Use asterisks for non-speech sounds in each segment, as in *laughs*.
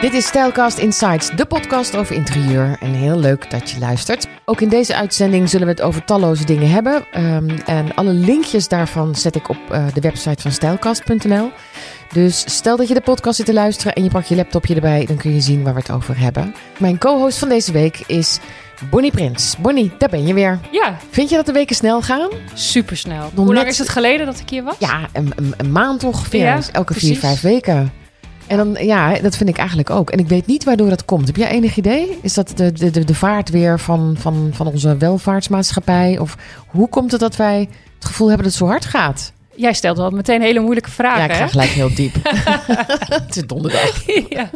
Dit is Stylecast Insights, de podcast over interieur. En heel leuk dat je luistert. Ook in deze uitzending zullen we het over talloze dingen hebben. Um, en alle linkjes daarvan zet ik op uh, de website van Stylecast.nl. Dus stel dat je de podcast zit te luisteren en je pakt je laptopje erbij, dan kun je zien waar we het over hebben. Mijn co-host van deze week is Bonnie Prins. Bonnie, daar ben je weer. Ja. Vind je dat de weken snel gaan? Supersnel. Hoe lang is het geleden dat ik hier was? Ja, een, een, een maand ongeveer. Ja, dus elke precies. vier, vijf weken. En dan, ja, dat vind ik eigenlijk ook. En ik weet niet waardoor dat komt. Heb jij enig idee? Is dat de, de, de vaart weer van, van, van onze welvaartsmaatschappij? Of hoe komt het dat wij het gevoel hebben dat het zo hard gaat? Jij stelt wel meteen hele moeilijke vragen. Ja, ik ga hè? gelijk heel diep. *laughs* het is donderdag. *laughs* ja.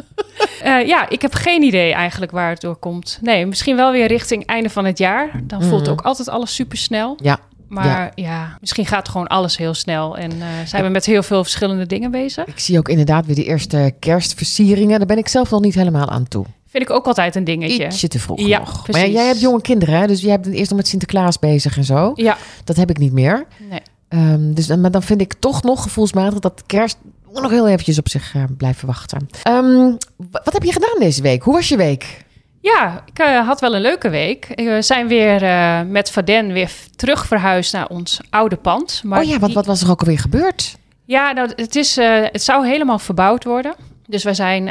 Uh, ja, ik heb geen idee eigenlijk waar het door komt. Nee, misschien wel weer richting einde van het jaar. Dan voelt mm. ook altijd alles super snel. Ja. Maar ja. misschien gaat gewoon alles heel snel. En uh, zijn we met heel veel verschillende dingen bezig. Ik zie ook inderdaad weer de eerste kerstversieringen. Daar ben ik zelf nog niet helemaal aan toe. Vind ik ook altijd een dingetje. Ietsje te vroeg ja, nog. Precies. Maar jij hebt jonge kinderen, hè? dus jij bent eerst nog met Sinterklaas bezig en zo. Ja. Dat heb ik niet meer. Nee. Um, dus, maar dan vind ik toch nog gevoelsmatig dat kerst nog heel eventjes op zich uh, blijven wachten. Um, wat heb je gedaan deze week? Hoe was je week? Ja, ik uh, had wel een leuke week. We zijn weer uh, met Vaden weer terug verhuisd naar ons oude pand. Maar oh ja, wat, die... wat was er ook alweer gebeurd? Ja, nou, het, is, uh, het zou helemaal verbouwd worden. Dus we zijn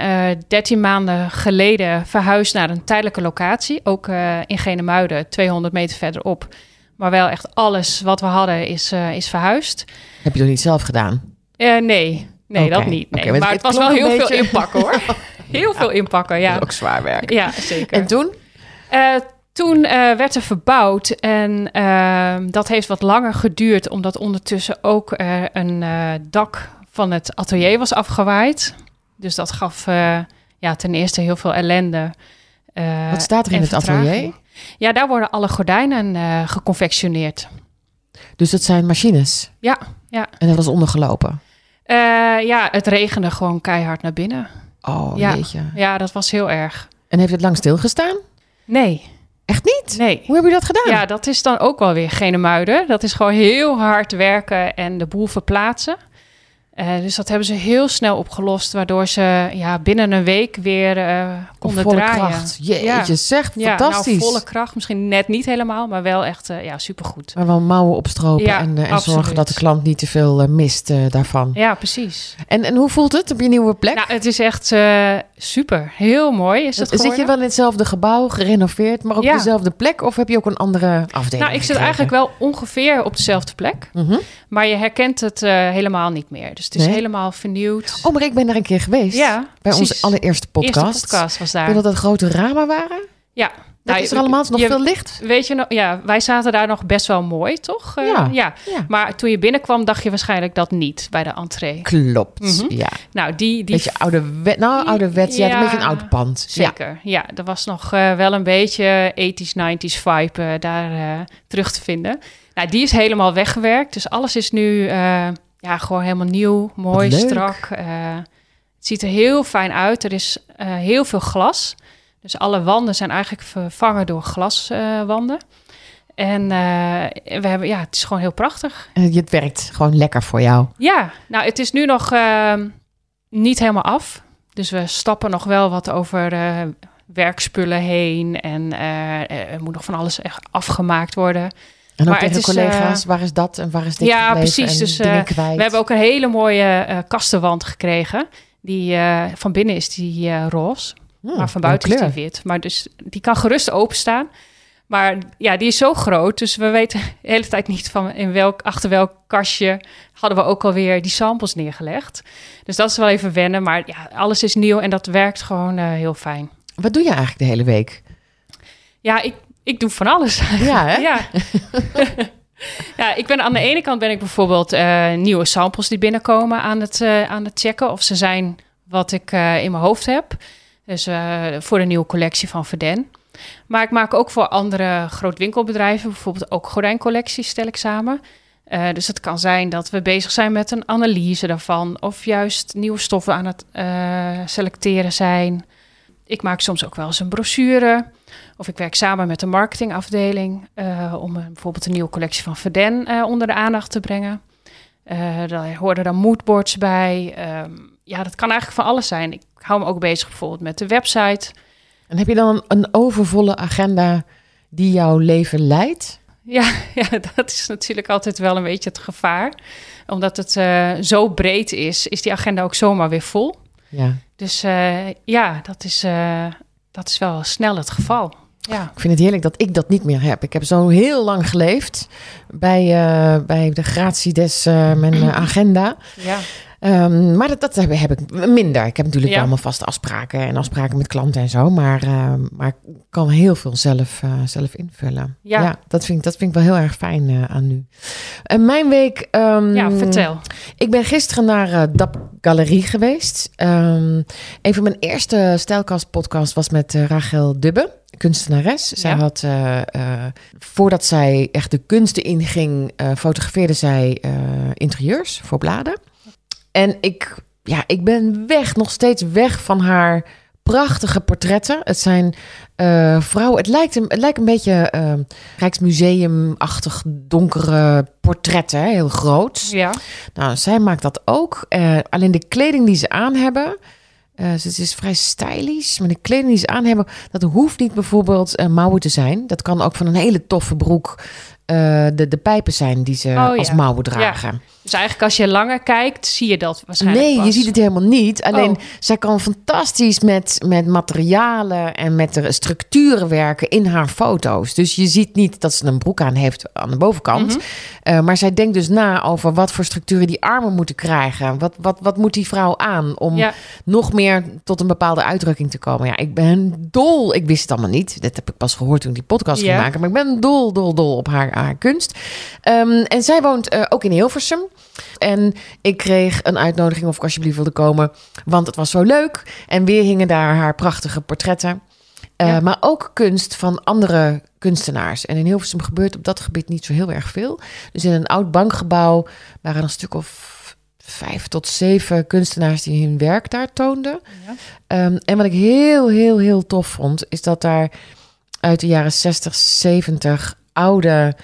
13 maanden geleden verhuisd naar een tijdelijke locatie. Ook in Genemuiden, 200 meter verderop. Maar wel echt alles wat we hadden is, is verhuisd. Heb je dat niet zelf gedaan? nee, nee okay. dat niet. Nee. Okay, maar, maar het, het was wel heel beetje... veel inpakken hoor. *laughs* Heel veel inpakken, ja. Dat is ook zwaar werk. Ja, zeker. En toen? Uh, toen uh, werd er verbouwd en uh, dat heeft wat langer geduurd, omdat ondertussen ook een dak van het atelier was afgewaaid. Dus dat gaf ja, ten eerste heel veel ellende. wat staat er in het atelier? Ja, daar worden alle gordijnen geconfectioneerd. Dus dat zijn machines? Ja, ja. En dat was ondergelopen? ja, het regende gewoon keihard naar binnen. Oh, ja. jeetje. Ja, dat was heel erg. En heeft het lang stilgestaan? Nee. Echt niet? Nee. Hoe heb je dat gedaan? Ja, dat is dan ook wel weer geen muiden. Dat is gewoon heel hard werken en de boel verplaatsen. Uh, dus dat hebben ze heel snel opgelost, waardoor ze ja, binnen een week weer uh, konden volle draaien. Kracht. Jeetje, ja. zeg, ja, fantastisch. Nou, volle kracht, misschien net niet helemaal, maar wel echt uh, ja, supergoed. Maar wel mouwen opstropen ja, en, en zorgen dat de klant niet te veel mist daarvan. Ja, precies. En, en hoe voelt het op je nieuwe plek? Nou, het is echt super. Heel mooi is het Zit geworden. je wel in hetzelfde gebouw, gerenoveerd, maar op dezelfde plek? Of heb je ook een andere afdeling Nou, ik zit eigenlijk wel ongeveer op dezelfde plek. Mm -hmm. Maar je herkent het helemaal niet meer. Dus het is nee? helemaal vernieuwd. Oh, maar ik ben daar een keer geweest. Ja, bij precies. onze allereerste podcast. Eerste podcast was daar. Weet dat dat grote ramen waren? Ja. Dat nou, is er allemaal nog je, veel licht. Weet je? Ja, wij zaten daar nog best wel mooi, toch? Uh, ja, ja. Maar toen je binnenkwam, dacht je waarschijnlijk dat niet bij de entree. Klopt. Mm -hmm. Ja. Nou, die. die beetje ouderwet, nou, ouderwets. Ja, ja, een beetje een oud pand. Zeker. Ja, er was nog uh, wel een beetje 80s, 90s vibe uh, daar terug te vinden. Nou, die is helemaal weggewerkt. Dus alles is nu ja, gewoon helemaal nieuw, mooi, strak. Het ziet er heel fijn uit. Er is heel veel glas. Dus alle wanden zijn eigenlijk vervangen door glaswanden. Uh, en we hebben, ja, het is gewoon heel prachtig. En het werkt gewoon lekker voor jou. Ja, nou, het is nu nog ehm, niet helemaal af. Dus we stappen nog wel wat over werkspullen heen. En er moet nog van alles echt afgemaakt worden. En ook maar tegen collega's, waar is dat en waar is dit Ja, precies. Dus we hebben ook een hele mooie kastenwand gekregen. Die van binnen is die roze, hmm, maar van buiten is die wit. Maar dus die kan gerust openstaan. Maar ja, die is zo groot, dus we weten de hele tijd niet van in welk, achter welk kastje hadden we ook alweer die samples neergelegd. Dus dat is wel even wennen, maar ja, alles is nieuw en dat werkt gewoon heel fijn. Wat doe je eigenlijk de hele week? Ja, ik, ik doe van alles. Ja, hè? *laughs* Ja. *laughs* ja, ik ben aan de ene kant ben ik bijvoorbeeld uh, nieuwe samples die binnenkomen aan het, uh, aan het checken of ze zijn wat ik in mijn hoofd heb. Dus voor de nieuwe collectie van Verden. Maar ik maak ook voor andere grootwinkelbedrijven, bijvoorbeeld ook gordijncollecties stel ik samen. dus het kan zijn dat we bezig zijn met een analyse daarvan, of juist nieuwe stoffen aan het selecteren zijn. Ik maak soms ook wel eens een brochure. Of ik werk samen met de marketingafdeling om bijvoorbeeld een nieuwe collectie van Verden onder de aandacht te brengen. daar hoorden dan moodboards bij. Um, ja, dat kan eigenlijk van alles zijn. Ik hou me ook bezig bijvoorbeeld met de website. En heb je dan een overvolle agenda die jouw leven leidt? Ja, *laughs* ja, dat is natuurlijk altijd wel een beetje het gevaar. Omdat het uh, zo breed is, is die agenda ook zomaar weer vol. Ja. Dus uh, ja, dat is, uh, dat is wel snel het geval. Ja. Ik vind het heerlijk dat ik dat niet meer heb. Ik heb zo heel lang geleefd bij, bij de gratie des mijn *clears throat* agenda. Ja. Um, maar dat, dat heb, heb, ik minder. Ik heb natuurlijk ja. allemaal vaste afspraken en afspraken met klanten en zo. Maar, uh, maar ik kan heel veel zelf, uh, zelf invullen. Ja. ja. dat, vind ik, dat vind ik wel heel erg fijn uh, aan nu. En mijn week... Um, ja, vertel. Ik ben gisteren naar DAP Galerie geweest. Um, een van mijn eerste Stijlkast podcast was met Rachel Dubbe kunstenares. Zij ja. had, uh, uh, voordat zij echt de kunsten inging, uh, fotografeerde zij interieurs voor bladen. En ik, ja, ik ben weg, nog steeds weg van haar prachtige portretten. Het zijn uh, vrouwen. Het lijkt, een, het lijkt een beetje uh, Rijksmuseum-achtig donkere portretten, heel groot. Ja. Nou, zij maakt dat ook. Uh, alleen de kleding die ze aan hebben. ze is vrij stylisch, maar de kleding die ze aan hebben, dat hoeft niet bijvoorbeeld mouwen te zijn. Dat kan ook van een hele toffe broek de, de pijpen zijn die ze oh, als ja. mouwen dragen. Ja. Dus eigenlijk als je langer kijkt, zie je dat waarschijnlijk Nee, pas. je ziet het helemaal niet. Alleen Oh. zij kan fantastisch met, met materialen en met de structuren werken in haar foto's. Dus je ziet niet dat ze een broek aan heeft aan de bovenkant. Mhm. Uh, maar zij denkt dus na over wat voor structuren die armen moeten krijgen. Wat, wat, wat moet die vrouw aan om Ja. nog meer tot een bepaalde uitdrukking te komen? Ja, ik ben dol. Ik wist het allemaal niet. Dat heb ik pas gehoord toen ik die podcast ging maken. Maar ik ben dol, dol, dol op haar, haar kunst. Ehm, en zij woont eh, ook in Hilversum. En ik kreeg een uitnodiging of ik alsjeblieft wilde komen. Want het was zo leuk. En weer hingen daar haar prachtige portretten. Uh, Ja. Maar ook kunst van andere kunstenaars. En in Hilversum gebeurt op dat gebied niet zo heel erg veel. Dus in een oud bankgebouw waren een stuk of vijf tot zeven kunstenaars die hun werk daar toonden. Ja. Um, en wat ik heel, heel, heel tof vond, is dat daar uit de jaren 60, 70 oude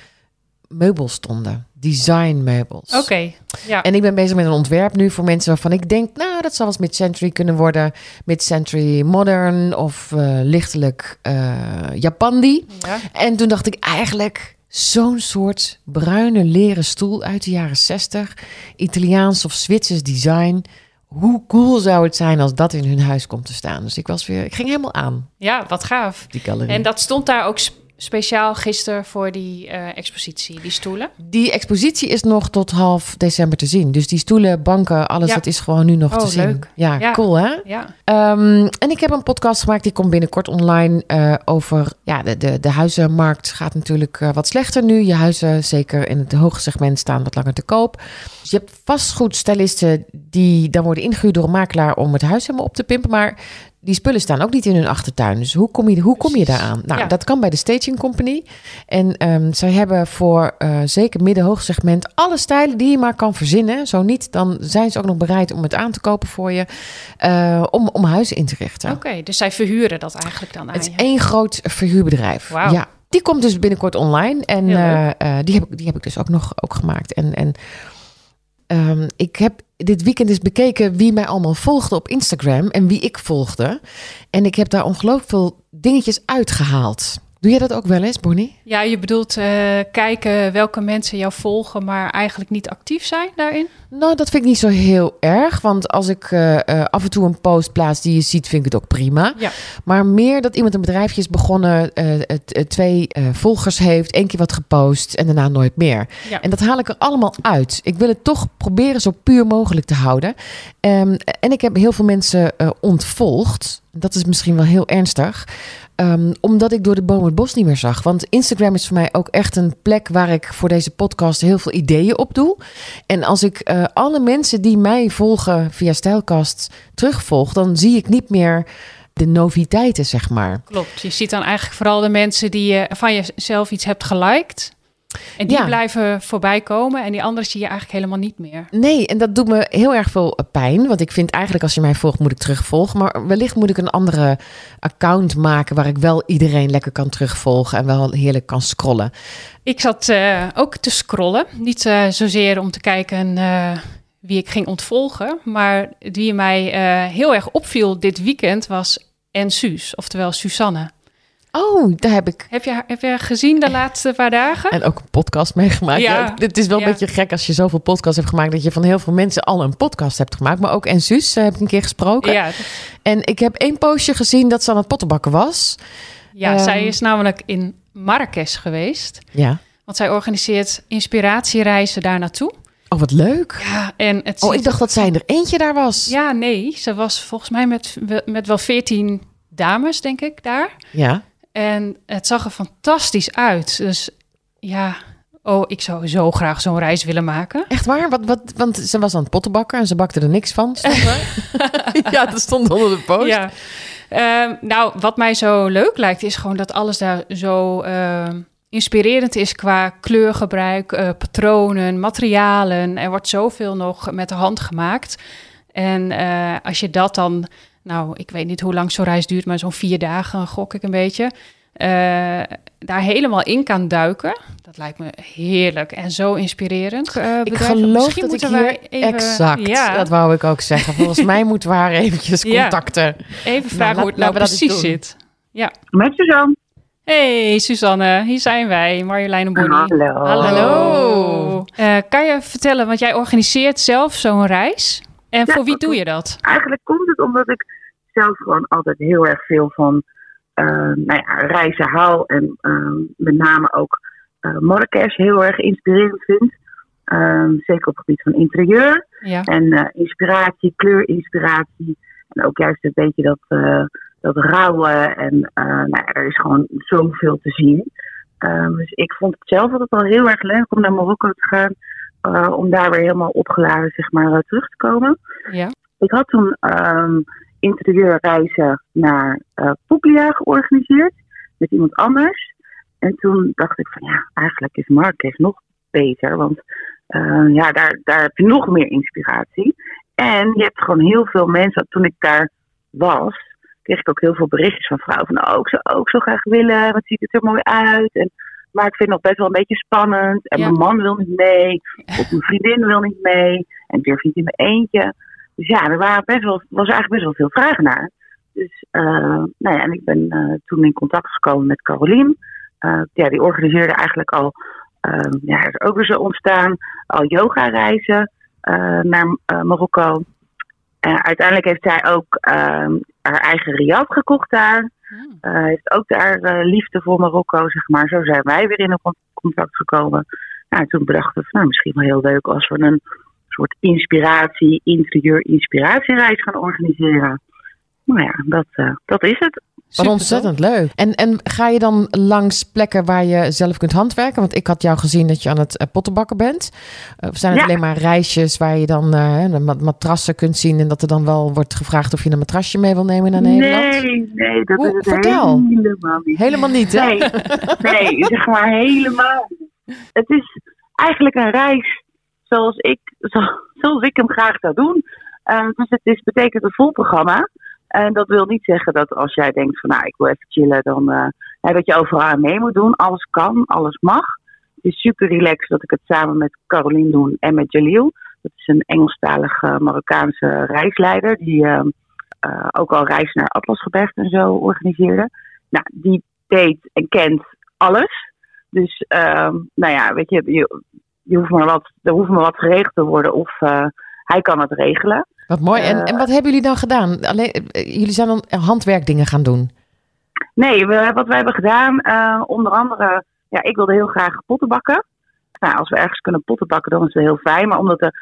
meubels stonden. Designmeubels. Oké, ja. En ik ben bezig met een ontwerp nu voor mensen waarvan ik denk, nou, dat zal eens mid-century kunnen worden. Mid-century modern of uh, lichtelijk uh, Japandi. ja. En toen dacht ik eigenlijk zo'n soort bruine leren stoel uit de jaren 60, Italiaans of Zwitsers design. Hoe cool zou het zijn als dat in hun huis komt te staan? Dus ik was weer, ik ging helemaal aan ja, wat gaaf. die galerie. En dat stond daar ook speciaal gisteren voor die eh, expositie, die stoelen. Die expositie is nog tot half december te zien. Dus die stoelen, banken, alles, Ja. dat is gewoon nu nog Oh, te zien. leuk. Ja, Ja. cool hè? Ja, Um, en ik heb een podcast gemaakt, die komt binnenkort online uh, over... Ja, de, de, de huizenmarkt gaat natuurlijk uh, wat slechter nu. Je huizen, zeker in het hoge segment, staan wat langer te koop. Dus je hebt vastgoedstylisten die dan worden ingehuurd door een makelaar... om het huis helemaal op te pimpen, maar... Die spullen staan ook niet in hun achtertuin. Dus hoe kom je, hoe kom je daaraan? Nou, Ja. dat kan bij de Staging Company. En um, zij hebben voor uh, zeker midden-hoog segment alle stijlen die je maar kan verzinnen. Zo niet, dan zijn ze ook nog bereid om het aan te kopen voor je. Uh, om, om huizen in te richten. oké. Dus zij verhuren dat eigenlijk dan aan Het is je. één groot verhuurbedrijf. Ja, die komt dus binnenkort online. En uh, die, heb ik, die heb ik dus ook nog ook gemaakt. En, en um, ik heb dit weekend eens bekeken wie mij allemaal volgde op Instagram en wie ik volgde. En ik heb daar ongelooflijk veel dingetjes uitgehaald. Doe jij dat ook wel eens, Bonnie? Ja, je bedoelt uh, kijken welke mensen jou volgen, maar eigenlijk niet actief zijn daarin? Nou, dat vind ik niet zo heel erg. Want als ik uh, uh, af en toe een post plaats die je ziet, vind ik het ook prima. Ja. Maar meer dat iemand een bedrijfje is begonnen, twee volgers heeft, één keer wat gepost en daarna nooit meer. Ja. En dat haal ik er allemaal uit. Ik wil het toch proberen zo puur mogelijk te houden. Um, en ik heb heel veel mensen ontvolgd. Dat is misschien wel heel ernstig. Um, omdat ik door de boom het bos niet meer zag. Want Instagram is voor mij ook echt een plek waar ik voor deze podcast heel veel ideeën op doe. En als ik uh, alle mensen die mij volgen via Stijlkast terugvolg, dan zie ik niet meer de noviteiten, zeg maar. Klopt. Je ziet dan eigenlijk vooral de mensen die je van jezelf iets hebt geliked. En die Ja. blijven voorbij komen en die anderen zie je eigenlijk helemaal niet meer. Nee, en dat doet me heel erg veel pijn. Want ik vind eigenlijk als je mij volgt, moet ik terugvolgen. Maar wellicht moet ik een andere account maken waar ik wel iedereen lekker kan terugvolgen en wel heerlijk kan scrollen. Ik zat uh, ook te scrollen. Niet uh, zozeer om te kijken uh, wie ik ging ontvolgen. Maar die mij heel erg opviel dit weekend was En Suus, oftewel Susanne. Oh, daar heb ik. Heb je, heb je gezien de laatste paar dagen? En ook een podcast meegemaakt. Ja. Het is wel een beetje gek als je zoveel podcasts hebt gemaakt... dat je van heel veel mensen al een podcast hebt gemaakt. Maar ook En Suus heb ik een keer gesproken. Ja. En ik heb één postje gezien dat ze aan het pottenbakken was. Ja, um, zij is namelijk in Marrakesh geweest. Ja. Want zij organiseert inspiratiereizen daar naartoe. Oh, wat leuk. Ja, en het oh, ik dacht dat zij er eentje daar was. Ja, nee. Ze was volgens mij met, met wel veertien dames, denk ik, daar. Ja. En het zag er fantastisch uit. Dus ja, oh, ik zou zo graag zo'n reis willen maken. Echt waar? Wat, wat, want ze was aan het pottenbakken en ze bakte er niks van. *laughs* ja, dat stond onder de post. Ja. Ehm, nou, wat mij zo leuk lijkt, is gewoon dat alles daar zo ehm, inspirerend is qua kleurgebruik, uh, patronen, materialen. Er wordt zoveel nog met de hand gemaakt. En uh, als je dat dan, nou, ik weet niet hoe lang zo'n reis duurt, maar zo'n vier dagen gok ik een beetje. Uh, daar helemaal in kan duiken. Dat lijkt me heerlijk en zo inspirererend. Uh, ik geloof dat ik hier even, exact, ja. dat wou ik ook zeggen. Volgens mij *laughs* moeten we haar eventjes contacten. Ja. Even vragen nou, hoe het nou precies zit. Ja. Met Suzanne. Hey Suzanne, hier zijn wij, Marjolein en Bonnie. Hallo. Hallo. Uh, kan je vertellen, want jij organiseert zelf zo'n reis. En voor wie doe je dat? Eigenlijk komt het omdat ik zelf gewoon altijd heel erg veel van uh, nou ja, reizen hou. En uh, met name ook Marrakesh heel erg inspirerend vind. Ehm, zeker op het gebied van interieur. Ja. En inspiratie, kleurinspiratie. En ook juist een beetje dat dat rouwen. En uh, nou, er is gewoon zoveel te zien. Um, dus ik vond het zelf altijd al heel erg leuk om naar Marokko te gaan. Uh, om daar weer helemaal opgeladen zeg maar, uh, terug te komen. Ja. Ik had toen um, interieurreizen naar uh, Puglia georganiseerd. Met iemand anders. En toen dacht ik van ja, eigenlijk is Marrakesh nog beter. Want ja, daar, daar heb je nog meer inspiratie. En je hebt gewoon heel veel mensen. Toen ik daar was, kreeg ik ook heel veel berichtjes van vrouwen van oh, ik zou ook zo graag willen, wat ziet het er mooi uit. En, maar ik vind het nog best wel een beetje spannend. En mijn man wil niet mee, of mijn vriendin wil niet mee. En durf niet in mijn eentje. Dus ja, er waren best wel, was eigenlijk best wel veel vragen naar. Dus uh, nou ja, en ik ben uh, toen in contact gekomen met Carolien. Uh, ja, die organiseerde eigenlijk al, ja, er is ook weer zo ontstaan, al yoga reizen naar Marokko. Uh, uiteindelijk heeft zij ook uh, haar eigen riad gekocht daar. Uh, heeft ook daar liefde voor Marokko, zeg maar. Zo zijn wij weer in contact gekomen. Nou, toen bedachten we, nou, misschien wel heel leuk als we een soort inspiratie, interieur inspiratiereis gaan organiseren. Nou ja, dat, dat is het. Wat ontzettend leuk. En, en ga je dan langs plekken waar je zelf kunt handwerken? Want ik had jou gezien dat je aan het uh, pottenbakken bent. Of zijn het alleen maar reisjes waar je dan uh, matrassen kunt zien... en dat er dan wel wordt gevraagd of je een matrasje mee wil nemen naar Nederland? Nee, nee, dat is het vertel. helemaal niet. Helemaal niet, hè? Nee, nee, zeg maar helemaal Het is eigenlijk een reis zoals ik, zoals ik hem graag zou doen. Uh, dus het is, betekent een vol programma... En dat wil niet zeggen dat als jij denkt van nou ik wil even chillen, dan uh, dat je overal aan mee moet doen. Alles kan, alles mag. Het is super relaxed dat ik het samen met Caroline doe en met Jalil. Dat is een Engelstalige Marokkaanse reisleider die uh, uh, ook al reis naar Atlasgebergte en zo organiseerde. Nou, die weet en kent alles. Dus ehm, nou ja, weet je, je hoeft maar wat, er hoeft maar wat geregeld te worden of hij kan het regelen. Wat mooi. En, en wat hebben jullie dan gedaan? Alleen, eh, jullie zijn dan handwerkdingen gaan doen? Nee, we, wat wij hebben gedaan, onder andere, ja, ik wilde heel graag potten bakken. Nou, als we ergens kunnen potten bakken, dan is het heel fijn. Maar omdat de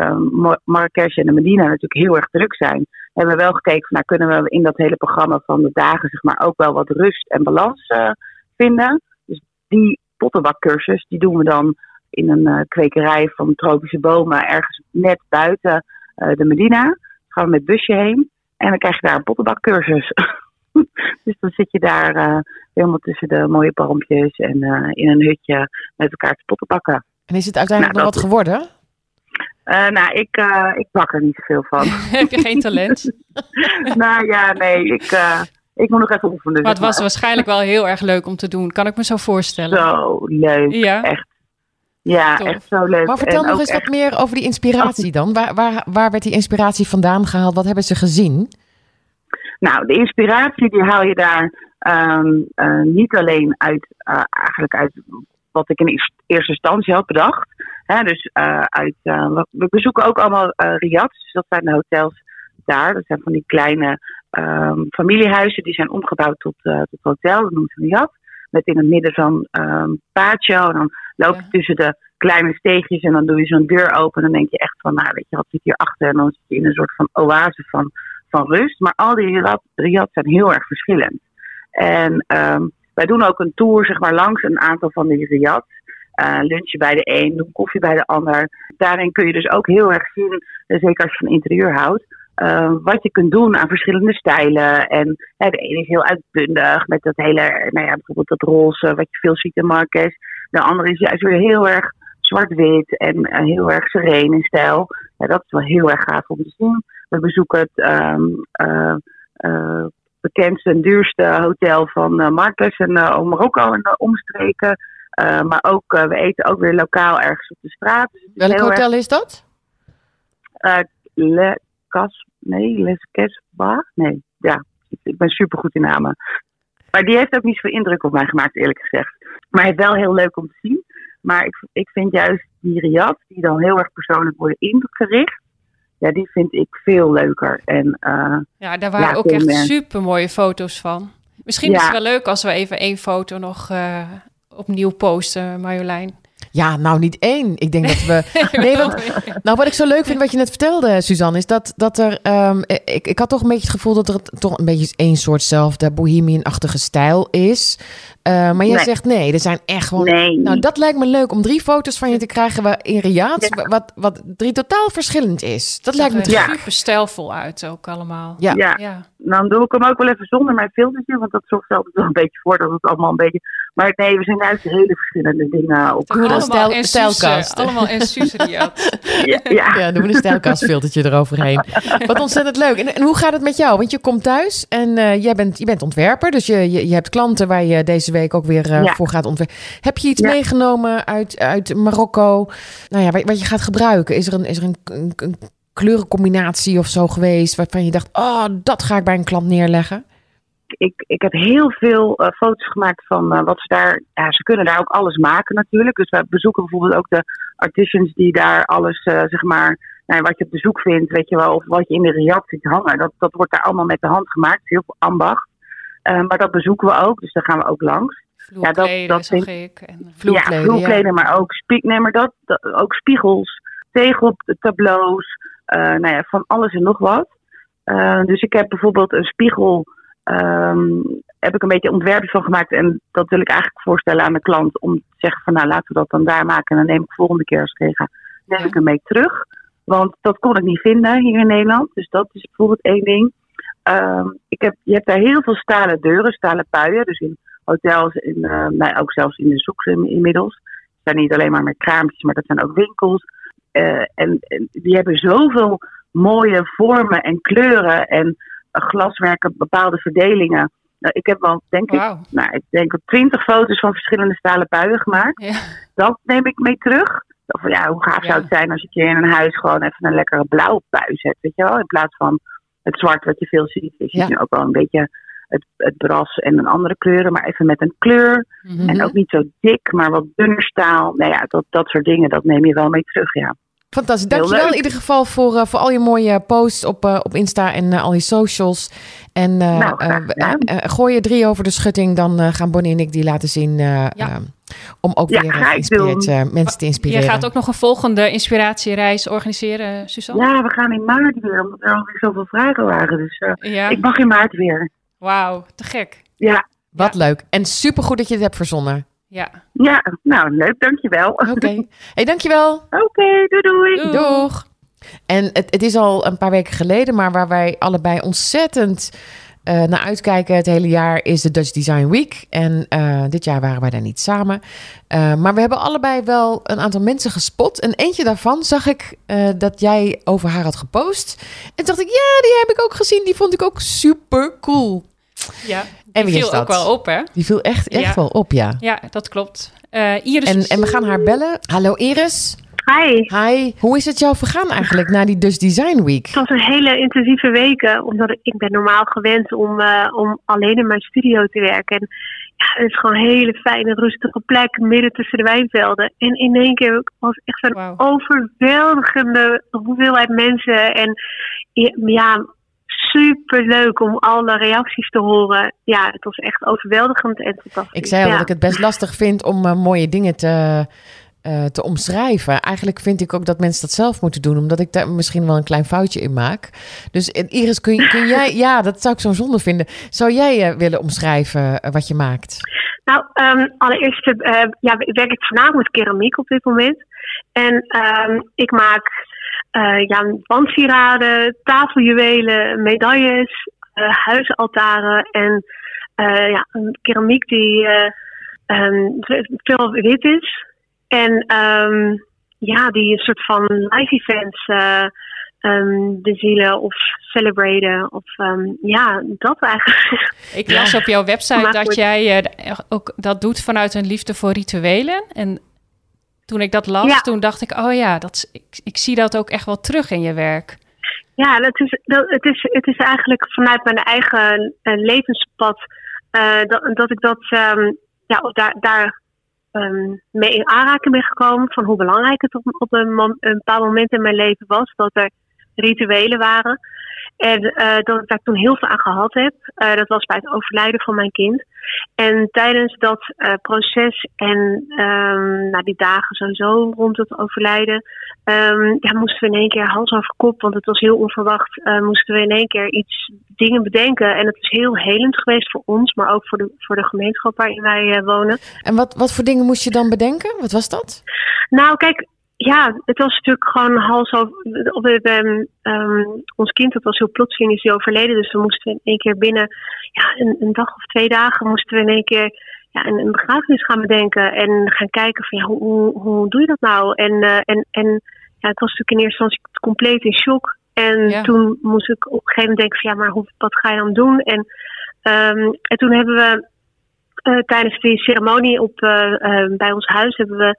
uh, Marrakesh en de Medina natuurlijk heel erg druk zijn, hebben we wel gekeken van, nou, kunnen we in dat hele programma van de dagen, zeg maar, ook wel wat rust en balans uh, vinden. Dus die pottenbakcursus, die doen we dan in een kwekerij van tropische bomen, ergens net buiten uh, de Medina. Gaan we met busje heen. En dan krijg je daar een pottenbakcursus. *laughs* dus dan zit je daar uh, helemaal tussen de mooie palmpjes en uh, in een hutje met elkaar te pottenbakken. En is het uiteindelijk nou, nog wat geworden? nou, ik, ik bak er niet zoveel van. *laughs* Heb je geen talent? *laughs* nou ja, nee, ik, ik moet nog even oefenen. Maar het was waarschijnlijk wel heel erg leuk om te doen, kan ik me zo voorstellen. Zo leuk, ja. echt Ja, Tof. echt zo leuk. Maar vertel En nog eens echt- wat meer over die inspiratie dan. Waar, waar, waar werd die inspiratie vandaan gehaald? Wat hebben ze gezien? Nou, de inspiratie die haal je daar ehm, eh, niet alleen uit, eh, eigenlijk uit wat ik in eers- eerste instantie had bedacht. Hè, dus eh, uit, we- bezoeken ook allemaal riads, dus dat zijn de hotels daar. Dat zijn van die kleine ehm, familiehuizen, die zijn omgebouwd tot, tot hotel, dat noemt ze riad. Met in het midden zo'n ehm patio, en dan loop je Ja. tussen de kleine steegjes en dan doe je zo'n deur open. En dan denk je echt van, nou weet je, wat zit hier achter? En dan zit je in een soort van oase van van rust. Maar al die riad- riads zijn heel erg verschillend. En ehm, wij doen ook een tour zeg maar, langs een aantal van die riads. Eh lunchen bij de een, doen koffie bij de ander. Daarin kun je dus ook heel erg zien, eh, zeker als je van interieur houdt, eh, wat je kunt doen aan verschillende stijlen. En hè, de ene is heel uitbundig met dat hele, nou ja, bijvoorbeeld dat roze wat je veel ziet in Marques. De andere is juist weer heel erg zwart-wit en eh, heel erg sereen in stijl. Ja, dat is wel heel erg gaaf om te zien. We bezoeken het ehm, eh, eh, bekendste en duurste hotel van eh Marques en Marokko en de omstreken. Maar ook, we eten ook weer lokaal ergens op de straat. Dus Welk hotel is dat? Le Cas, nee, Les Casbah? Nee, ja, ik ben supergoed in namen. Maar die heeft ook niet zoveel indruk op mij gemaakt, eerlijk gezegd. Maar het is wel heel leuk om te zien. Maar ik, ik vind juist die riad, die dan heel erg persoonlijk worden ingericht, ja, die vind ik veel leuker. En eh, Ja, daar waren Ja, ook echt meer. super mooie foto's van. Misschien is het wel leuk als we even één foto nog eh, opnieuw posten, Marjolein. Ja, nou niet één. Ik denk dat we. *laughs* Nee, want Nou, wat ik zo leuk vind wat je net vertelde, Suzanne, is dat, dat er. ehm, ik, ik had toch een beetje het gevoel dat er toch een beetje één soortzelfde bohemian-achtige stijl is. Eh, maar jij Nee. zegt nee, er zijn echt gewoon. nee, Nou, dat lijkt me leuk om drie foto's van je te krijgen waar- in Riyadh, Ja. wat, wat drie totaal verschillend is. Dat lijkt me Ja. super stijlvol uit ook allemaal. Ja. ja. Ja. dan doe ik hem ook wel even zonder mijn filtertje, want dat zorgt altijd wel een beetje voor dat het allemaal een beetje. Maar nee, we zijn juist hele verschillende dingen op. Allemaal stijl- stijlkast. Suze, Allemaal in Suze Riyadh. *laughs* Ja, ja. Ja, doen we een stijlkastfiltertje eroverheen. Wat ontzettend leuk. En, en hoe gaat het met jou? Want je komt thuis en eh, jij, bent, je bent ontwerper. Dus je, je, je hebt klanten waar je deze week ook weer eh, Ja. voor gaat ontwerpen. Heb je iets Ja. meegenomen uit, uit Marokko? Nou ja, wat, wat je gaat gebruiken? Is er, een, is er een, een, een kleurencombinatie of zo geweest waarvan je dacht, oh, dat ga ik bij een klant neerleggen? Ik, ik heb heel veel eh, foto's gemaakt van eh, wat ze daar. Ja, ze kunnen daar ook alles maken natuurlijk. Dus we bezoeken bijvoorbeeld ook de artisans die daar alles, eh, zeg maar, nou, wat je op de zoek vindt, weet je wel, of wat je in de riad ziet hangen. Dat, dat wordt daar allemaal met de hand gemaakt. Heel veel ambacht. Eh, maar dat bezoeken we ook, dus daar gaan we ook langs. Vloerkleden, dat zag vind- ik. En, Vloerkleden, ja, vloerkleden, maar ook, spie nee, maar dat, dat- ook spiegels, tegeltableaus, eh nou ja, van alles en nog wat. Eh, dus ik heb bijvoorbeeld een spiegel, ehm, heb ik een beetje ontwerpjes van gemaakt. En dat wil ik eigenlijk voorstellen aan de klant om te zeggen van nou laten we dat dan daar maken. En dan neem ik volgende keer als ik ga, neem ik hem mee terug. Want dat kon ik niet vinden hier in Nederland. Dus dat is bijvoorbeeld één ding. Ehm, ik heb, je hebt daar heel veel stalen deuren, stalen puien. Dus in hotels, in, nou, ook zelfs in de zoek inmiddels. Het zijn niet alleen maar met kraampjes, maar dat zijn ook winkels. Eh, en, en die hebben zoveel mooie vormen en kleuren en glaswerken, bepaalde verdelingen. Nou, ik heb wel, denk ik, nou, ik denk wel twintig foto's van verschillende stalen puien gemaakt. Ja. Dat neem ik mee terug. Of ja, hoe gaaf Ja. zou het zijn als je keer in een huis gewoon even een lekkere blauwe pui zet, weet je wel? In plaats van het zwart wat je veel ziet. Je ziet Ja. nu ook wel een beetje het, het bras en een andere kleuren, maar even met een kleur. Mhm. En ook niet zo dik, maar wat dunner staal. Nou ja, dat, dat soort dingen, dat neem je wel mee terug, ja. Fantastisch. Dankjewel in ieder geval voor, eh, voor al je mooie posts op, eh, op Insta en eh, al je socials. En eh, Nou, gooi je drie over de schutting, dan eh, gaan Bonnie en ik die laten zien. Ja. om ook Ja, weer mensen te Je inspireren. gaat ook nog een volgende inspiratiereis organiseren, Suzanne? Ja, we gaan in maart weer, omdat er alweer zoveel vragen waren. Dus eh, Ja. ik mag in maart weer. Wauw, te gek. Ja, Wat leuk. En supergoed dat je het hebt verzonnen. Ja. ja, nou leuk, dankjewel. Oké, Oké. hey, dankjewel. doei doei. Doei. Doeg. En het, het is al een paar weken geleden, maar waar wij allebei ontzettend eh, naar uitkijken het hele jaar is de Dutch Design Week. En eh, dit jaar waren wij daar niet samen. Eh, maar we hebben allebei wel een aantal mensen gespot. En eentje daarvan zag ik eh, dat jij over haar had gepost. En toen dacht ik, ja, die heb ik ook gezien. Die vond ik ook super cool. Ja, die wie viel is dat? ook wel op, hè? Die viel echt, echt Ja. wel op, ja. Ja, dat klopt. Iris. En, en we gaan haar bellen. Hallo Iris. Hi. Hi. Hoe is het jou vergaan eigenlijk na die Dus Design Week? Het was een hele intensieve week, omdat ik ben normaal gewend om, om alleen in mijn studio te werken. En ja, het is gewoon een hele fijne, rustige plek midden tussen de wijnvelden. En in één keer was echt zo'n overweldigende hoeveelheid mensen. En ja, super leuk om alle reacties te horen. Ja, het was echt overweldigend en fantastisch. Ik zei al ja. dat ik het best lastig vind om uh, mooie dingen te, uh, te omschrijven. Eigenlijk vind ik ook dat mensen dat zelf moeten doen, omdat ik daar misschien wel een klein foutje in maak. Dus Iris, kun, je, kun *laughs* jij, ja, dat zou ik zo zonde vinden. Zou jij uh, willen omschrijven wat je maakt? Nou, um, allereerst ja, werk ik voornamelijk met keramiek op dit moment. En um, ik maak uh, ja, wandsieraden, tafeljuwelen, medailles, uh, huisaltaren en uh, ja, een keramiek die um, veel wit is. En um, ja, die een soort van live events um, bezielen of celebraten. Of ja, dat eigenlijk. *laughs* Ik las op jouw website dat jij ook dat doet vanuit een liefde voor rituelen. En toen ik dat las, ja. toen dacht ik, oh ja, dat, ik, ik zie dat ook echt wel terug in je werk. Ja, dat is, dat, het, is, het is eigenlijk vanuit mijn eigen uh, levenspad uh, dat, dat ik dat um, ja, daar, daar um, mee in aanraking ben gekomen. Van hoe belangrijk het op, op een, een bepaald moment in mijn leven was. Dat er rituelen waren. En uh, dat ik daar toen heel veel aan gehad heb. Uh, dat was bij het overlijden van mijn kind. En tijdens dat uh, proces en um, nou, die dagen sowieso rond het overlijden, um, ja, moesten we in één keer hals over kop, want het was heel onverwacht, moesten we in één keer iets dingen bedenken. En het is heel helend geweest voor ons, maar ook voor de, voor de gemeenschap waarin wij wonen. En wat, wat voor dingen moest je dan bedenken? Wat was dat? Nou, kijk, ja, het was natuurlijk gewoon hals over. We um, ons kind, dat was heel plotseling, is hij overleden. Dus we moesten in één keer binnen ja, een, een, dag of twee dagen moesten we in één keer ja, een, een begrafenis gaan bedenken. En gaan kijken van ja, hoe, hoe, hoe doe je dat nou? En, uh, en, en ja, het was natuurlijk in eerste instantie compleet in shock. En ja. toen moest ik op een gegeven moment denken van ja, maar hoe, wat ga je dan doen? En, um, en toen hebben we uh, tijdens die ceremonie op, uh, bij ons huis hebben we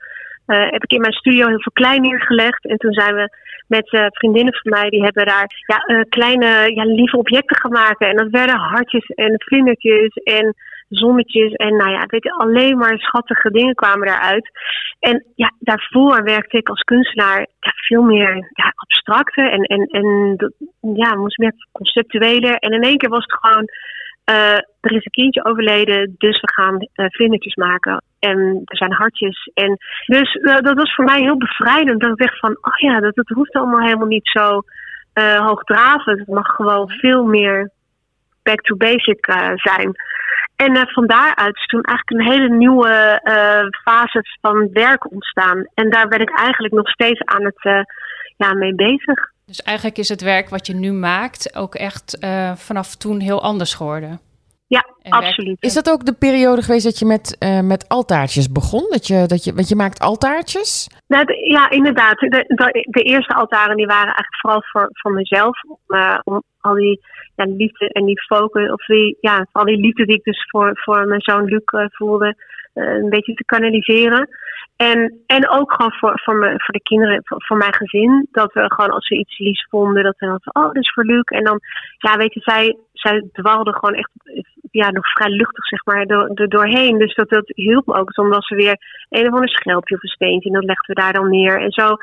uh, heb ik in mijn studio heel veel klein neergelegd. En toen zijn we met uh, vriendinnen van mij, die hebben daar ja, uh, kleine, ja, lieve objecten gemaakt. En dat werden hartjes en vlindertjes en zonnetjes. En nou ja, weet je, alleen maar schattige dingen kwamen daaruit. En ja, daarvoor werkte ik als kunstenaar veel meer ja, abstracter en, en, en ja, moest meer conceptueler. En in één keer was het gewoon er is een kindje overleden, dus we gaan uh, vlindertjes maken. En er zijn hartjes. En dus uh, dat was voor mij heel bevrijdend. Dat ik dacht van, oh ja, dat, dat hoeft allemaal helemaal niet zo hoogdravend. Het mag gewoon veel meer back to basic zijn. En van daaruit is toen eigenlijk een hele nieuwe fase van werk ontstaan. En daar ben ik eigenlijk nog steeds aan het ja, mee bezig. Dus eigenlijk is het werk wat je nu maakt ook echt uh, vanaf toen heel anders geworden. Ja, en absoluut. Is dat ook de periode geweest dat je met, uh, met altaartjes begon? Dat je, dat je, want je maakt altaartjes? Nou, de, ja, inderdaad. De, de, de, eerste altaren die waren eigenlijk vooral voor, voor mezelf. Om, uh, om al die ja, liefde en die focus, of die, ja, al die liefde die ik dus voor, voor mijn zoon Luc voelde, een beetje te kanaliseren. En, en ook gewoon voor, voor, me, voor de kinderen, voor, voor, mijn gezin. Dat we gewoon als we iets liefs vonden, dat we dan van, oh, dat is voor Luc. En dan, ja, weet je, zij, zij dwaalden gewoon echt, ja, nog vrij luchtig, zeg maar, door, doorheen. Dus dat, dat hielp ook. Was er weer een of ander schelpje of een steentje en dat legden we daar dan neer. En zo,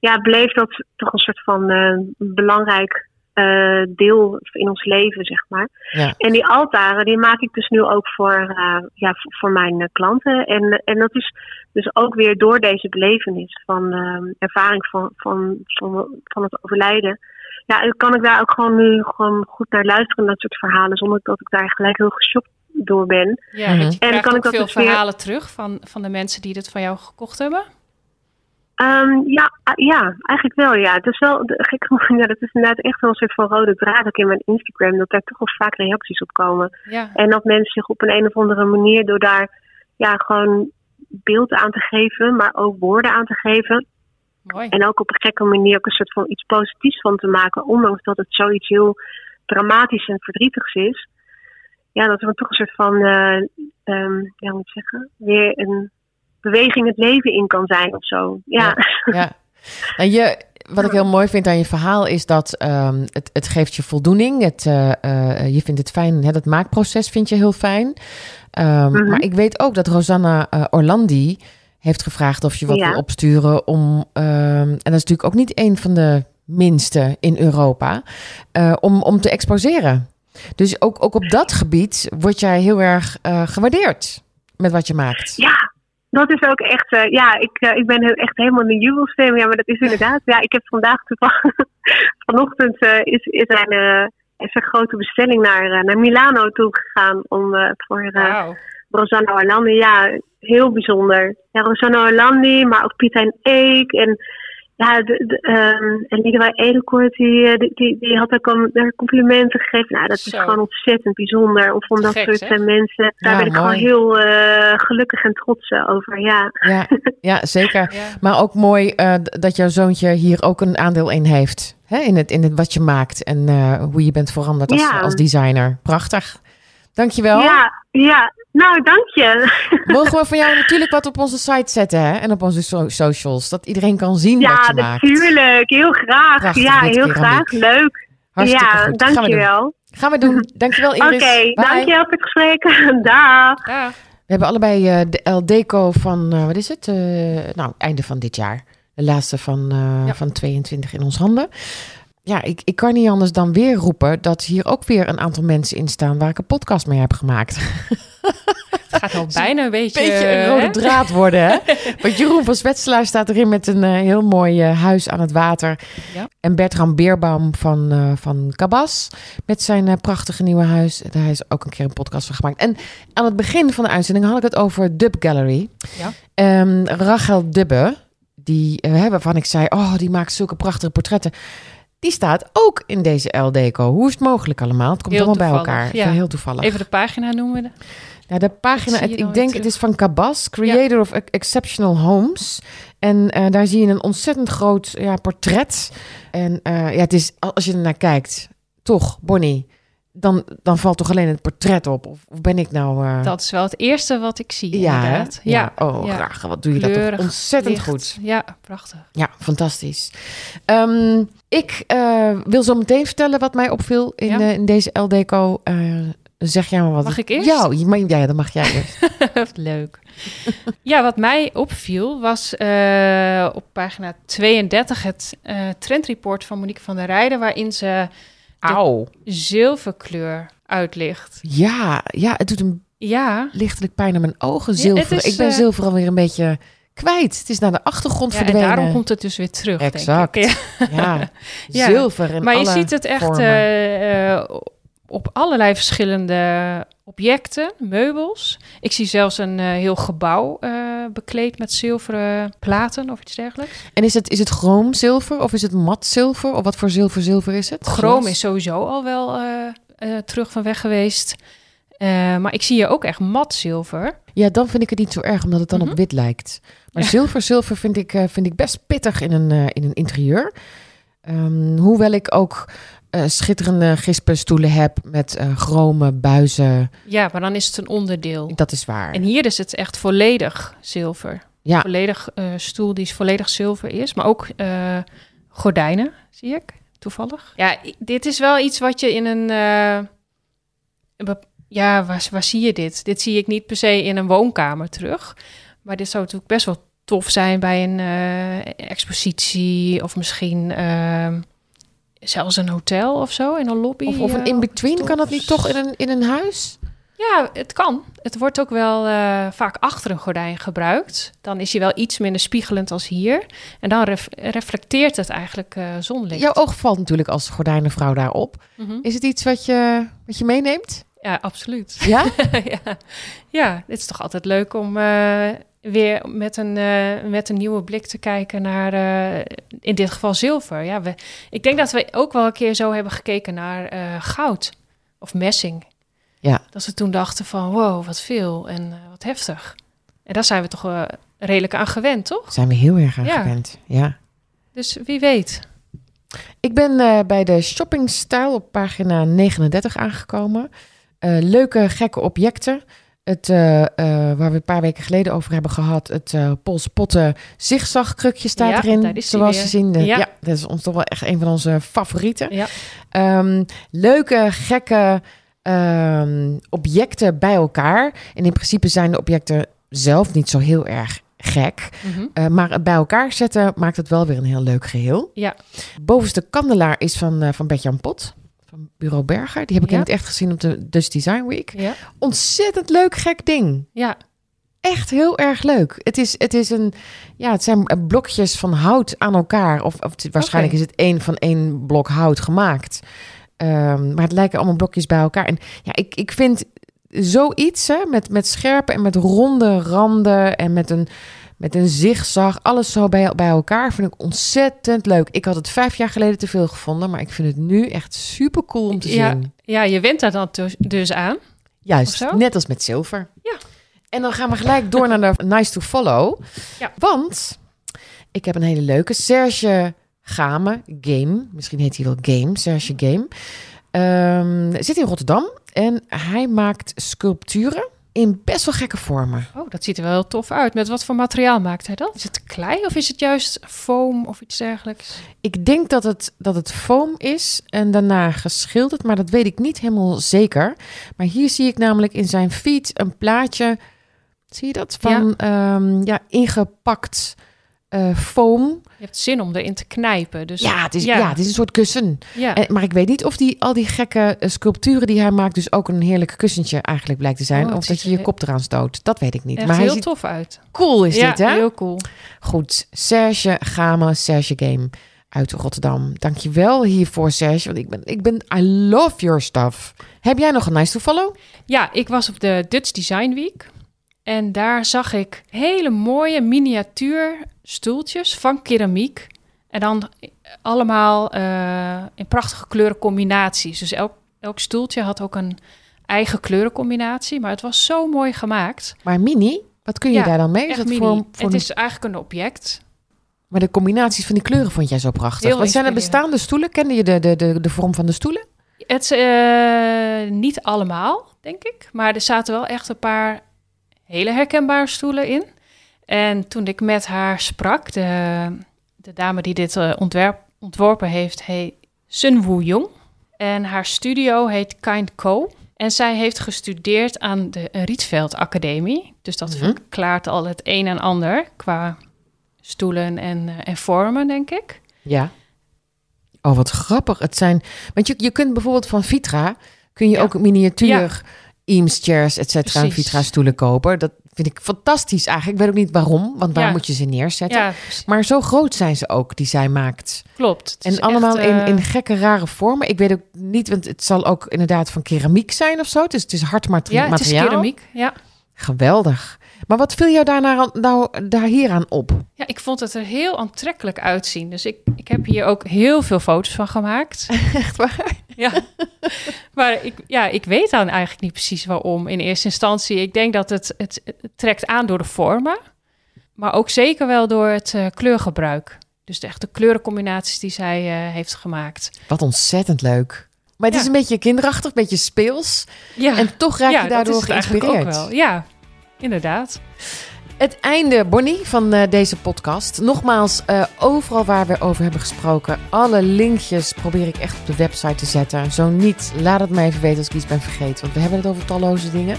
ja, bleef dat toch een soort van uh, belangrijk uh, deel in ons leven, zeg maar. Ja. En die altaren, die maak ik dus nu ook voor, uh, ja, voor, mijn uh, klanten. En, en dat is dus ook weer door deze belevenis van ervaring van, van, van, van het overlijden. Ja, kan ik daar ook gewoon nu gewoon goed naar luisteren, dat soort verhalen, zonder dat ik daar gelijk heel geschokt door ben. Ja, mm -hmm. en dan kan ik dat veel dus verhalen weer... terug van, van de mensen die dit van jou gekocht hebben? Um, ja, ja, eigenlijk wel, ja. Het is wel, gek, *laughs* ja, dat is inderdaad echt wel een soort van rode draad ook in mijn Instagram, dat daar toch wel vaak reacties op komen. Ja. En dat mensen zich op een, een of andere manier door daar, ja, gewoon beeld aan te geven, maar ook woorden aan te geven. Mooi. En ook op een gekke manier ook een soort van iets positiefs van te maken, ondanks dat het zoiets heel dramatisch en verdrietigs is. Ja, dat er toch een soort van, uh, um, ja, moet ik zeggen, weer een beweging het leven in kan zijn of zo. Ja. ja. En je, wat ik heel mooi vind aan je verhaal is dat ehm, het, het geeft je voldoening. Het, uh, uh, je vindt het fijn, hè, dat maakproces vind je heel fijn. Um, Mhm. Maar ik weet ook dat Rosanna uh, Orlandi heeft gevraagd of je wat Ja. wil opsturen om, ehm, en dat is natuurlijk ook niet een van de minste in Europa, eh, om, om te exposeren. Dus ook, ook op dat gebied word jij heel erg eh, gewaardeerd met wat je maakt. Ja, dat is ook echt. eh, ja, ik, eh, ik ben echt helemaal in de jubelstem. Ja, maar dat is inderdaad. Ja, ik heb vandaag toevallig. *laughs* vanochtend eh, is, is, er een, is een grote bestelling naar, naar Milano toe gegaan. Om voor Wauw. Rosanna Orlandi. Ja, heel bijzonder. Ja, Rosanna Orlandi, maar ook Piet en Eek. En ja, de, de, ehm, en Liedewij Edelkoort, die, eh, die, die, die had ook al complimenten gegeven. Nou, dat is Zo. gewoon ontzettend bijzonder. Om van dat Gek, soort eh, mensen. Daar Ja, ben ik mooi. gewoon heel eh, gelukkig en trots over. Ja. Ja, ja *laughs* zeker. Ja. Maar ook mooi eh, dat jouw zoontje hier ook een aandeel in heeft. Hè? In, het, in het wat je maakt en eh, hoe je bent veranderd als, Ja. als designer. Prachtig. Dankjewel. Ja, ja. Nou, dank je. *laughs* Mogen we van jou natuurlijk wat op onze site zetten hè? en op onze so- socials. Dat iedereen kan zien wat Ja, je maakt. natuurlijk. Heel graag. Prachtig, ja, heel graag. Leuk. Hartstikke ja, goed. Gaan we doen. dankjewel. Gaan we doen. *laughs* Dankjewel Oké, Iris. Bye. dankjewel voor het gesprek. *laughs* Dag. Ja. We hebben allebei eh, de El Deco van, eh, wat is het? Eh, nou, einde van dit jaar. De laatste van, Ja. van 22 in ons handen. Ja, ik, ik kan niet anders dan weer roepen dat hier ook weer een aantal mensen in staan waar ik een podcast mee heb gemaakt. *laughs* Het gaat al bijna een beetje... Beetje een rode hè? draad worden, hè? *laughs* Want Jeroen van Zwetselaar staat erin met een eh, heel mooi eh, huis aan het water. Ja. En Bertram Beerbaum van, eh van Cabas met zijn prachtige nieuwe huis. Daar is ook een keer een podcast van gemaakt. En aan het begin van de uitzending had ik het over Dub Gallery. Ja. Ehm, Rachel Dubbe, die, waarvan ik zei, oh, die maakt zulke prachtige portretten. Die staat ook in deze El Deco. Hoe is het mogelijk allemaal? Het komt Heel allemaal bij elkaar. ja. Heel toevallig. Even de pagina noemen. we. Ja, de pagina, ik denk terug. het is van Cabas, Creator of Ex- Exceptional Homes. En eh, daar zie je een ontzettend groot ja, portret. En eh, ja, het is, als je er naar kijkt, toch, Bonnie, dan, dan valt toch alleen het portret op? Of, ben ik nou... eh, Dat is wel het eerste wat ik zie, ja, inderdaad. ja. Oh, ja. graag. Wat doe je dat toch ontzettend licht. goed. Ja, prachtig. Ja, fantastisch. Ehm, ik eh, wil zo meteen vertellen wat mij opviel in, Ja. eh, in deze LDCO. Zeg jij maar wat. Mag ik eerst? Ja, ja, dan mag jij eerst. *laughs* Leuk. ja, wat mij opviel was op pagina 32 het trendreport van Monique van der Rijden, waarin ze Auw. zilverkleur uitlicht. Ja, ja, het doet een Ja, lichtelijk pijn aan mijn ogen. Zilver. is, ik ben eh, zilver alweer een beetje kwijt. Het is naar de achtergrond ja en verdwenen. daarom komt het dus weer terug. denk ik. Exact. Ja. Ja, *laughs* zilver in Maar je alle ziet het echt op allerlei verschillende objecten, meubels. Ik zie zelfs een eh, heel gebouw eh, bekleed met zilveren platen of iets dergelijks. En is het, is het chroomzilver of is het mat zilver? Of wat voor zilver zilver is het? Chroom is sowieso al wel eh, terug van weg geweest. Maar ik zie hier ook echt mat zilver. Ja, dan vind ik het niet zo erg, omdat het dan Mhm. op wit lijkt. Maar Ja. zilver, zilver vind ik, vind ik best pittig in een, in een interieur. Ehm, hoewel ik ook eh, schitterende gispenstoelen heb met eh chrome buizen. Ja, maar dan is het een onderdeel. Dat is waar. En hier is het echt volledig zilver. Ja. Volledig eh, stoel die volledig zilver is. Maar ook eh, gordijnen, zie ik, toevallig. Ja, dit is wel iets wat je in een... eh, ja, waar, waar zie je dit? Dit zie ik niet per se in een woonkamer terug. Maar dit zou natuurlijk best wel tof zijn bij een eh, expositie... of misschien ehm, zelfs een hotel of zo, in een lobby. Of, of een eh, in-between, kan dat niet toch in een, in een huis? ja, het kan. Het wordt ook wel eh, vaak achter een gordijn gebruikt. Dan is hij wel iets minder spiegelend als hier. En dan ref- reflecteert het eigenlijk eh, zonlicht. Jouw oog valt natuurlijk als gordijnenvrouw daarop. Mhm. Is het iets wat je, wat je meeneemt? Ja, absoluut. Ja? *laughs* ja. ja, het is toch altijd leuk om weer met een, eh, met een nieuwe blik te kijken naar, eh, in dit geval zilver. Ja, we, ik denk dat we ook wel een keer zo hebben gekeken naar eh, goud of messing. Ja. Dat ze toen dachten van, wow, wat veel en wat heftig. En daar zijn we toch redelijk aan gewend, toch? Zijn we heel erg aan Ja. gewend. Ja. Dus wie weet. Ik ben bij de shoppingstijl op pagina 39 aangekomen. Leuke, gekke objecten. Het, eh, eh, waar we een paar weken geleden over hebben gehad. Het uh, Pols Potten zigzagkrukje staat Ja, erin. is zoals je zien. De- ja. Ja. dat is ons toch wel echt een van onze favorieten. Ja. Ehm, leuke, gekke ehm, objecten bij elkaar. En in principe zijn de objecten zelf niet zo heel erg gek. Mhm. Eh, maar het bij elkaar zetten maakt het wel weer een heel leuk geheel. Ja. Bovenste kandelaar is van, eh van Bert-Jan Pot. Van Bureau Berger. Die heb ik in Ja. het echt gezien op de Dutch Design Week. Ja. Ontzettend leuk gek ding. Ja. Echt heel erg leuk. Het is, het is een, ja, het zijn blokjes van hout aan elkaar. Of, of het- waarschijnlijk is het één van één blok hout gemaakt. Ehm, maar het lijken allemaal blokjes bij elkaar. En ja, ik, ik vind zoiets hè, met, met scherpe en met ronde randen en met een, met een zigzag, alles zo bij, bij elkaar, vind ik ontzettend leuk. Ik had het vijf jaar geleden te veel gevonden, maar ik vind het nu echt super cool om te Ja. zien. ja, je went daar dan dus, dus aan. Juist, net als met zilver. Ja. En dan gaan we gelijk door naar de *laughs* Nice to Follow. Ja. Want ik heb een hele leuke Serge Game, Game. Misschien heet hij wel Game, Serge Game. Ehm, zit in Rotterdam en hij maakt sculpturen in best wel gekke vormen. Oh, dat ziet er wel tof uit. Met wat voor materiaal maakt hij dat? Is het klei of is het juist foam of iets dergelijks? Ik denk dat het, dat het foam is en daarna geschilderd, maar dat weet ik niet helemaal zeker. Maar hier zie ik namelijk in zijn feed een plaatje. Zie je dat? Van ja, ja ingepakt eh, foam. Je hebt zin om erin te knijpen. Dus Ja het, is, ja. het is een soort kussen. ja. En, maar ik weet niet of die, al die gekke eh, sculpturen die hij maakt, dus ook een heerlijk kussentje eigenlijk blijkt te zijn. Oh, of dat je je kop eraan stoot. Dat weet ik niet. Echt maar hij heel ziet tof uit. cool is ja, dit, hè? heel cool. Goed, Serge Gama, Serge Game uit Rotterdam. Dankjewel hiervoor, Serge. Want ik ben, ik ben, I love your stuff. Heb jij nog een nice to follow? Ja, ik was op de Dutch Design Week. En daar zag ik hele mooie miniatuur stoeltjes van keramiek. En dan allemaal eh, in prachtige kleurencombinaties. Dus elk, elk stoeltje had ook een eigen kleurencombinatie. Maar het was zo mooi gemaakt. Maar mini, wat kun je Ja, daar dan mee? Is dat voor, voor het is eigenlijk een object. Maar de combinaties van die kleuren vond jij zo prachtig. Heel Wat zijn er bestaande stoelen? Kende je de, de, de, de vorm van de stoelen? Het eh, niet allemaal, denk ik. Maar er zaten wel echt een paar hele herkenbare stoelen in. En toen ik met haar sprak, de, de dame die dit eh, ontwerp, ontworpen heeft, heet Sun Woo Jong. En haar studio heet Kind Co. En zij heeft gestudeerd aan de Rietveld Academie. Dus dat Mhm. verklaart al het een en ander qua stoelen en, eh, en vormen, denk ik. Ja. Oh, wat grappig. Het zijn, want je, je kunt bijvoorbeeld van Vitra, kun je Ja. ook miniatuur Eames chairs, et cetera, en. Vitra stoelen kopen. Dat vind ik fantastisch eigenlijk. Ik weet ook niet waarom, want waar Ja. moet je ze neerzetten? Ja, Maar zo groot zijn ze ook, die zij maakt. klopt. En allemaal echt, in, eh, in gekke, rare vormen. Ik weet ook niet, want het zal ook inderdaad van keramiek zijn of zo. Het is, het is hard mate- Ja, het is materiaal. keramiek. Ja. Geweldig. Maar wat viel jou daar, naar, nou, daar hier aan op? Ja, ik vond het er heel aantrekkelijk uitzien. Dus ik, ik heb hier ook heel veel foto's van gemaakt. *laughs* Echt waar? ja. Maar ik, ja, ik weet dan eigenlijk niet precies waarom in eerste instantie. Ik denk dat het, het, het trekt aan door de vormen. Maar ook zeker wel door het eh, kleurgebruik. Dus de echte kleurencombinaties die zij eh, heeft gemaakt. Wat ontzettend leuk. Maar het Ja. is een beetje kinderachtig, een beetje speels. Ja, En toch raak je daardoor geïnspireerd. wel. Ja, inderdaad. Het einde, Bonnie, van eh, deze podcast. Nogmaals, eh, overal waar we over hebben gesproken, alle linkjes probeer ik echt op de website te zetten. Zo niet, laat het mij even weten als ik iets ben vergeten, want we hebben het over talloze dingen.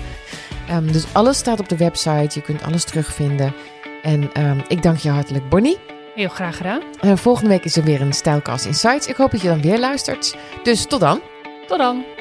Ehm, dus alles staat op de website, je kunt alles terugvinden. En ehm, ik dank je hartelijk, Bonnie. Heel graag gedaan. Eh, volgende week is er weer een Stijlcast Insights. Ik hoop dat je dan weer luistert. Dus tot dan. Tot dan.